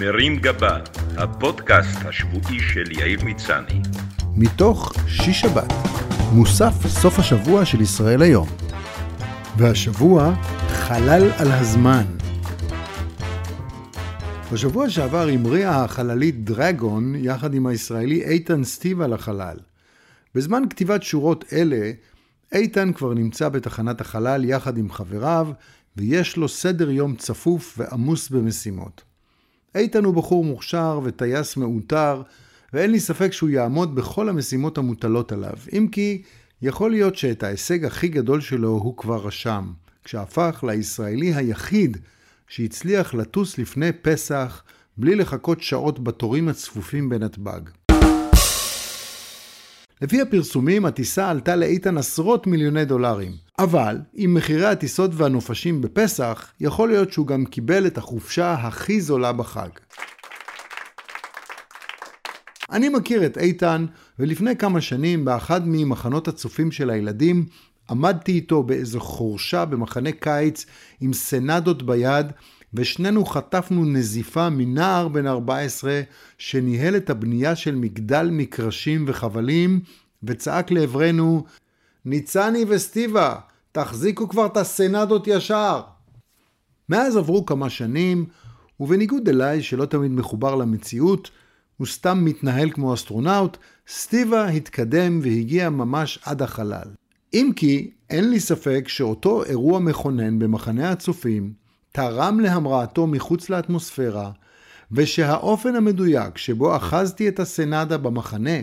מרים גבה, הפודקאסט השבועי של יאיר מצני. מתוך שיש שבת, מוסף סוף השבוע של ישראל היום. והשבוע, חלל על הזמן. בשבוע שעבר המריאה החללית דרגון יחד עם הישראלי איתן סטיב על החלל. בזמן כתיבת שורות אלה, איתן כבר נמצא בתחנת החלל יחד עם חבריו, ויש לו סדר יום צפוף ועמוס במשימות. איתן הוא בחור מוכשר וטייס מעוטר, ואין לי ספק שהוא יעמוד בכל המשימות המוטלות עליו, אם כי יכול להיות שאת ההישג הכי גדול שלו הוא כבר רשם, כשהפך לישראלי היחיד שהצליח לטוס לפני פסח בלי לחכות שעות בתורים הצפופים בנתב"ג. לפי הפרסומים, הטיסה עלתה לאיתן עשרות מיליוני דולרים. אבל, עם מחירי הטיסות והנופשים בפסח, יכול להיות שהוא גם קיבל את החופשה הכי זולה בחג. אני מכיר את איתן, ולפני כמה שנים, באחד ממחנות הצופים של הילדים, עמדתי איתו באיזו חורשה במחנה קיץ עם סנדות ביד, ושנינו חטפנו נזיפה מנער בן 14 שניהל את הבנייה של מגדל מקרשים וחבלים, וצעק לעברנו, ניצני וסטיבה, תחזיקו כבר את הסנדות ישר. מאז עברו כמה שנים, ובניגוד אליי שלא תמיד מחובר למציאות, הוא סתם מתנהל כמו אסטרונאוט, סטיבה התקדם והגיע ממש עד החלל. אם כי, אין לי ספק שאותו אירוע מכונן במחנה הצופים, תרם להמראתו מחוץ לאטמוספירה, ושהאופן המדויק שבו אחזתי את הסנדה במחנה,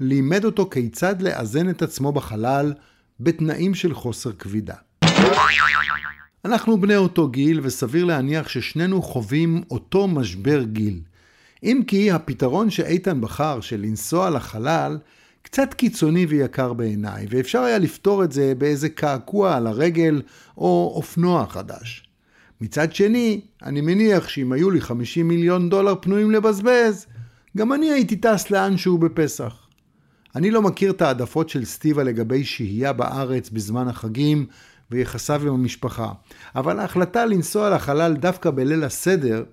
לימד אותו כיצד לאזן את עצמו בחלל בתנאים של חוסר כבידה. אנחנו בני אותו גיל, וסביר להניח ששנינו חווים אותו משבר גיל. אם כי הפתרון שאיתן בחר של לנסוע לחלל, קצת קיצוני ויקר בעיניי, ואפשר היה לפתור את זה באיזה קעקוע על הרגל או אופנוע חדש. מצד שני, אני מניח שאם היו לי 50 מיליון דולר פנויים לבזבז, גם אני הייתי טס לאנשהו בפסח. אני לא מכיר את העדפות של סטיבה לגבי שהייה בארץ בזמן החגים ויחסיו עם המשפחה, אבל ההחלטה לנסוע לחלל דווקא בליל הסדר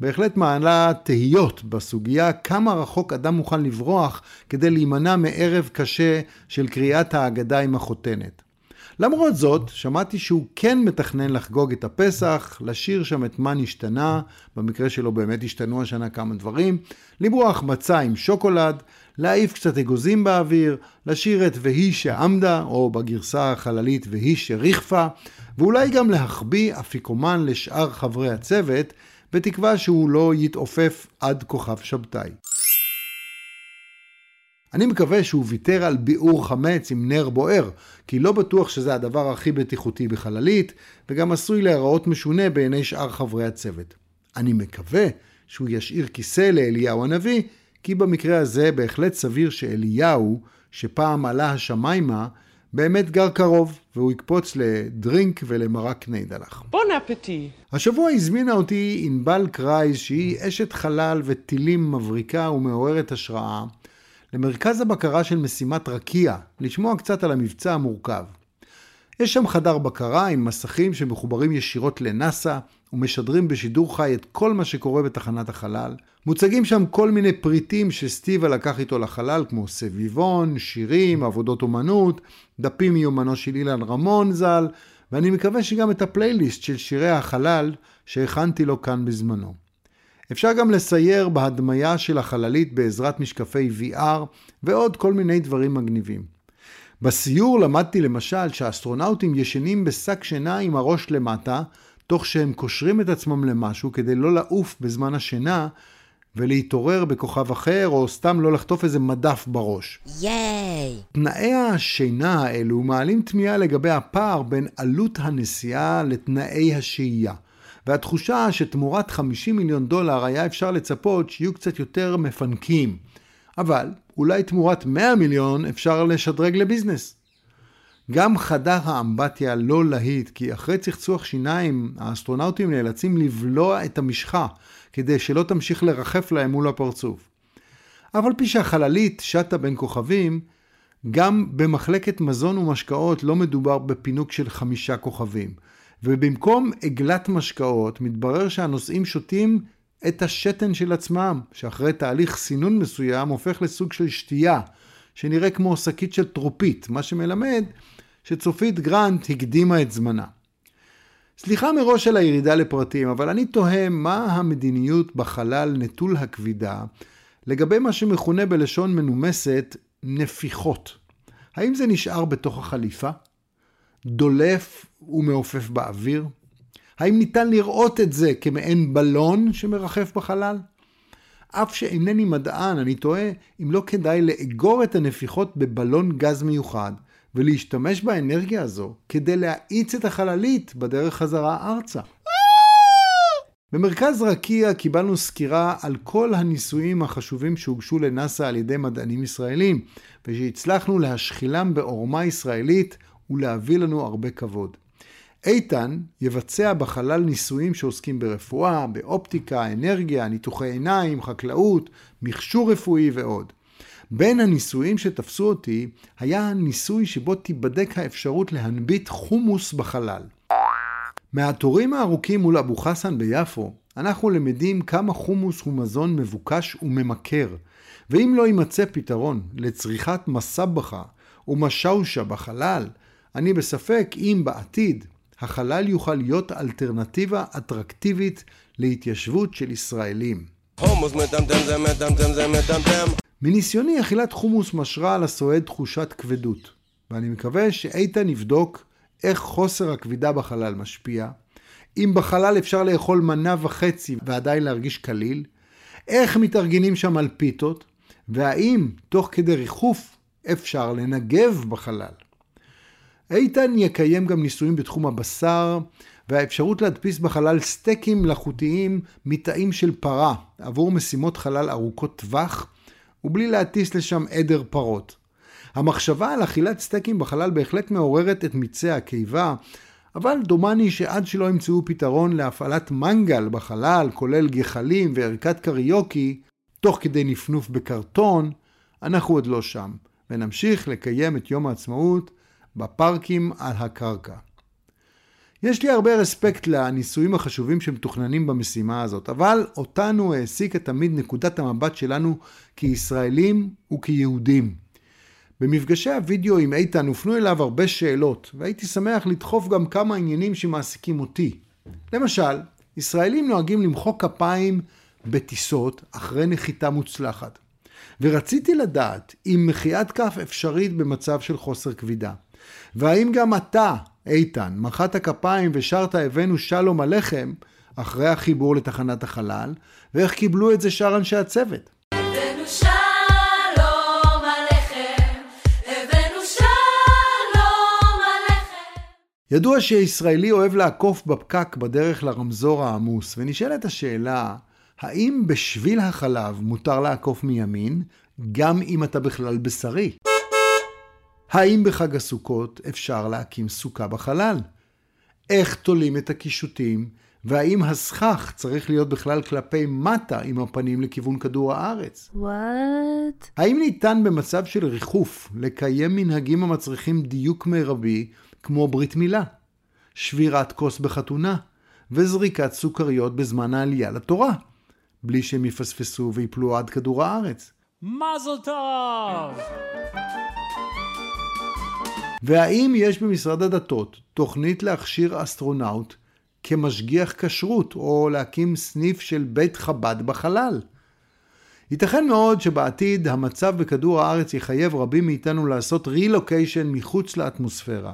בהחלט מעלה תהיות בסוגיה כמה רחוק אדם מוכן לברוח כדי להימנע מערב קשה של קריאת ההגדה עם החותנת. למרות זאת, שמעתי שהוא כן מתכנן לחגוג את הפסח, לשיר שם את מה נשתנה, במקרה שלו באמת השתנו השנה כמה דברים, למרוח מצה עם שוקולד, להעיף קצת אגוזים באוויר, לשיר את והיא שעמדה, או בגרסה החללית והיא שריחפה, ואולי גם להחביא אפיקומן לשאר חברי הצוות, בתקווה שהוא לא יתעופף עד כוכב שבתאי. אני מקווה שהוא ויתר על ביעור חמץ עם נר בוער, כי לא בטוח שזה הדבר הכי בטיחותי בחללית, וגם עשוי להיראות משונה בעיני שאר חברי הצוות. אני מקווה שהוא ישאיר כיסא לאליהו הנביא, כי במקרה הזה בהחלט סביר שאליהו, שפעם עלה השמיימה, באמת גר קרוב, והוא יקפוץ לדרינק ולמרק קניידלח. bon appétit. השבוע הזמינה אותי ענבל קרייז, שהיא אשת חלל וטילים מבריקה ומעוררת השראה, למרכז הבקרה של משימת רקיע, לשמוע קצת על המבצע המורכב. יש שם חדר בקרה עם מסכים שמחוברים ישירות לנאסא ומשדרים בשידור חי את כל מה שקורה בתחנת החלל. מוצגים שם כל מיני פריטים שסטיבה לקח איתו לחלל, כמו סביבון, שירים, עבודות אומנות, דפים מיומנו של אילן רמון ז"ל, ואני מקווה שגם את הפלייליסט של שירי החלל שהכנתי לו כאן בזמנו. אפשר גם לסייר בהדמיה של החללית בעזרת משקפי VR ועוד כל מיני דברים מגניבים. בסיור למדתי למשל שהאסטרונאוטים ישנים בשק שינה עם הראש למטה, תוך שהם קושרים את עצמם למשהו כדי לא לעוף בזמן השינה ולהתעורר בכוכב אחר, או סתם לא לחטוף איזה מדף בראש. ייי! תנאי השינה האלו מעלים תמיהה לגבי הפער בין עלות הנסיעה לתנאי השהייה. והתחושה שתמורת 50 מיליון דולר היה אפשר לצפות שיהיו קצת יותר מפנקים. אבל אולי תמורת 100 מיליון אפשר לשדרג לביזנס. גם חדר האמבטיה לא להיט, כי אחרי צחצוח שיניים האסטרונאוטים נאלצים לבלוע את המשחה, כדי שלא תמשיך לרחף להם מול הפרצוף. אף על פי שהחללית שטה בין כוכבים, גם במחלקת מזון ומשקאות לא מדובר בפינוק של חמישה כוכבים. ובמקום עגלת משקאות, מתברר שהנוסעים שותים את השתן של עצמם, שאחרי תהליך סינון מסוים הופך לסוג של שתייה, שנראה כמו שקית של טרופית, מה שמלמד שצופית גרנט הקדימה את זמנה. סליחה מראש על הירידה לפרטים, אבל אני תוהה מה המדיניות בחלל נטול הכבידה לגבי מה שמכונה בלשון מנומסת נפיחות. האם זה נשאר בתוך החליפה? דולף ומעופף באוויר? האם ניתן לראות את זה כמעין בלון שמרחף בחלל? אף שאינני מדען, אני תוהה אם לא כדאי לאגור את הנפיחות בבלון גז מיוחד ולהשתמש באנרגיה הזו כדי להאיץ את החללית בדרך חזרה ארצה. במרכז רקיע קיבלנו סקירה על כל הניסויים החשובים שהוגשו לנאסא על ידי מדענים ישראלים, ושהצלחנו להשחילם בעורמה ישראלית ולהביא לנו הרבה כבוד. איתן יבצע בחלל ניסויים שעוסקים ברפואה, באופטיקה, אנרגיה, ניתוחי עיניים, חקלאות, מכשור רפואי ועוד. בין הניסויים שתפסו אותי היה ניסוי שבו תיבדק האפשרות להנביט חומוס בחלל. מהתורים הארוכים מול אבו חסן ביפו, אנחנו למדים כמה חומוס הוא מזון מבוקש וממכר, ואם לא יימצא פתרון לצריכת מסבחה ומשאושה בחלל, אני בספק אם בעתיד החלל יוכל להיות אלטרנטיבה אטרקטיבית להתיישבות של ישראלים. חומוס מטמטם זה מטמטם זה מטמטם. מניסיוני אכילת חומוס משרה על הסועד תחושת כבדות, ואני מקווה שאיתן יבדוק איך חוסר הכבידה בחלל משפיע, אם בחלל אפשר לאכול מנה וחצי ועדיין להרגיש קליל, איך מתארגנים שם על פיתות, והאם תוך כדי ריחוף אפשר לנגב בחלל. איתן יקיים גם ניסויים בתחום הבשר, והאפשרות להדפיס בחלל סטייקים מלאכותיים מתאים של פרה עבור משימות חלל ארוכות טווח, ובלי להטיס לשם עדר פרות. המחשבה על אכילת סטייקים בחלל בהחלט מעוררת את מיצי הקיבה, אבל דומני שעד שלא ימצאו פתרון להפעלת מנגל בחלל, כולל גחלים וערכת קריוקי, תוך כדי נפנוף בקרטון, אנחנו עוד לא שם, ונמשיך לקיים את יום העצמאות בפארקים על הקרקע. יש לי הרבה רספקט לניסויים החשובים שמתוכננים במשימה הזאת, אבל אותנו העסיקה תמיד נקודת המבט שלנו כישראלים וכיהודים. במפגשי הוידאו עם איתן הופנו אליו הרבה שאלות, והייתי שמח לדחוף גם כמה עניינים שמעסיקים אותי. למשל, ישראלים נוהגים למחוא כפיים בטיסות אחרי נחיתה מוצלחת. ורציתי לדעת אם מחיאת כף אפשרית במצב של חוסר כבידה. והאם גם אתה, איתן, מחאת כפיים ושרת הבאנו שלום עליכם אחרי החיבור לתחנת החלל, ואיך קיבלו את זה שאר אנשי הצוות? ידוע שישראלי אוהב לעקוף בפקק בדרך לרמזור העמוס, ונשאלת השאלה, האם בשביל החלב מותר לעקוף מימין, גם אם אתה בכלל בשרי? האם בחג הסוכות אפשר להקים סוכה בחלל? איך תולים את הקישוטים, והאם הסכך צריך להיות בכלל כלפי מטה עם הפנים לכיוון כדור הארץ? וואט? האם ניתן במצב של ריחוף לקיים מנהגים המצריכים דיוק מרבי, כמו ברית מילה, שבירת כוס בחתונה, וזריקת סוכריות בזמן העלייה לתורה, בלי שהם יפספסו ויפלו עד כדור הארץ? מזל טוב! והאם יש במשרד הדתות תוכנית להכשיר אסטרונאוט כמשגיח כשרות, או להקים סניף של בית חב"ד בחלל? ייתכן מאוד שבעתיד המצב בכדור הארץ יחייב רבים מאיתנו לעשות רילוקיישן מחוץ לאטמוספירה.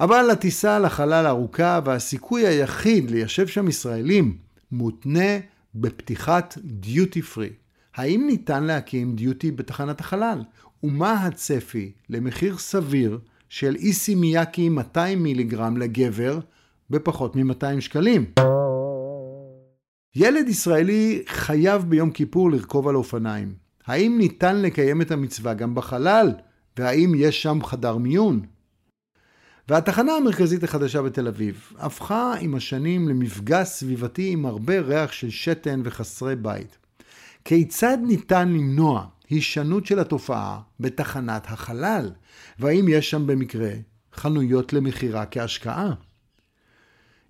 אבל הטיסה לחלל ארוכה והסיכוי היחיד ליישב שם ישראלים מותנה בפתיחת דיוטי פרי. האם ניתן להקים דיוטי בתחנת החלל? ומה הצפי למחיר סביר של איסי מיאקי 200 מיליגרם לגבר בפחות מ-200 שקלים. ילד ישראלי חייב ביום כיפור לרכוב על אופניים. האם ניתן לקיים את המצווה גם בחלל? והאם יש שם חדר מיון? והתחנה המרכזית החדשה בתל אביב הפכה עם השנים למפגע סביבתי עם הרבה ריח של שתן וחסרי בית. כיצד ניתן למנוע הישנות של התופעה בתחנת החלל? והאם יש שם במקרה חנויות למכירה כהשקעה?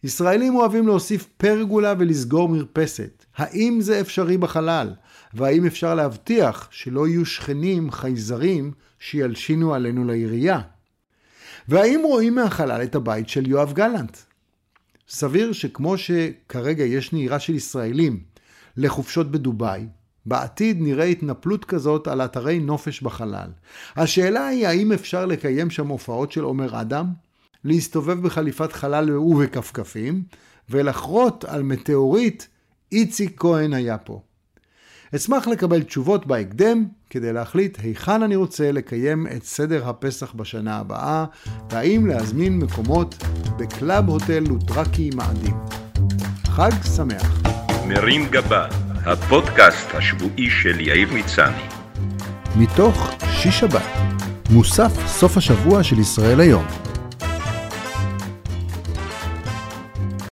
ישראלים אוהבים להוסיף פרגולה ולסגור מרפסת. האם זה אפשרי בחלל? והאם אפשר להבטיח שלא יהיו שכנים חייזרים שילשינו עלינו לעירייה? והאם רואים מהחלל את הבית של יואב גלנט? סביר שכמו שכרגע יש נהירה של ישראלים לחופשות בדובאי, בעתיד נראה התנפלות כזאת על אתרי נופש בחלל. השאלה היא האם אפשר לקיים שם הופעות של עומר אדם, להסתובב בחליפת חלל ובכפכפים, ולחרוט על מטאורית איציק כהן היה פה. אשמח לקבל תשובות בהקדם כדי להחליט היכן אני רוצה לקיים את סדר הפסח בשנה הבאה, והאם להזמין מקומות בקלאב הוטל לוטרקי מאדים. חג שמח. מרים גבה, הפודקאסט השבועי של יאיר מצני. מתוך שיש שבת, מוסף סוף השבוע של ישראל היום.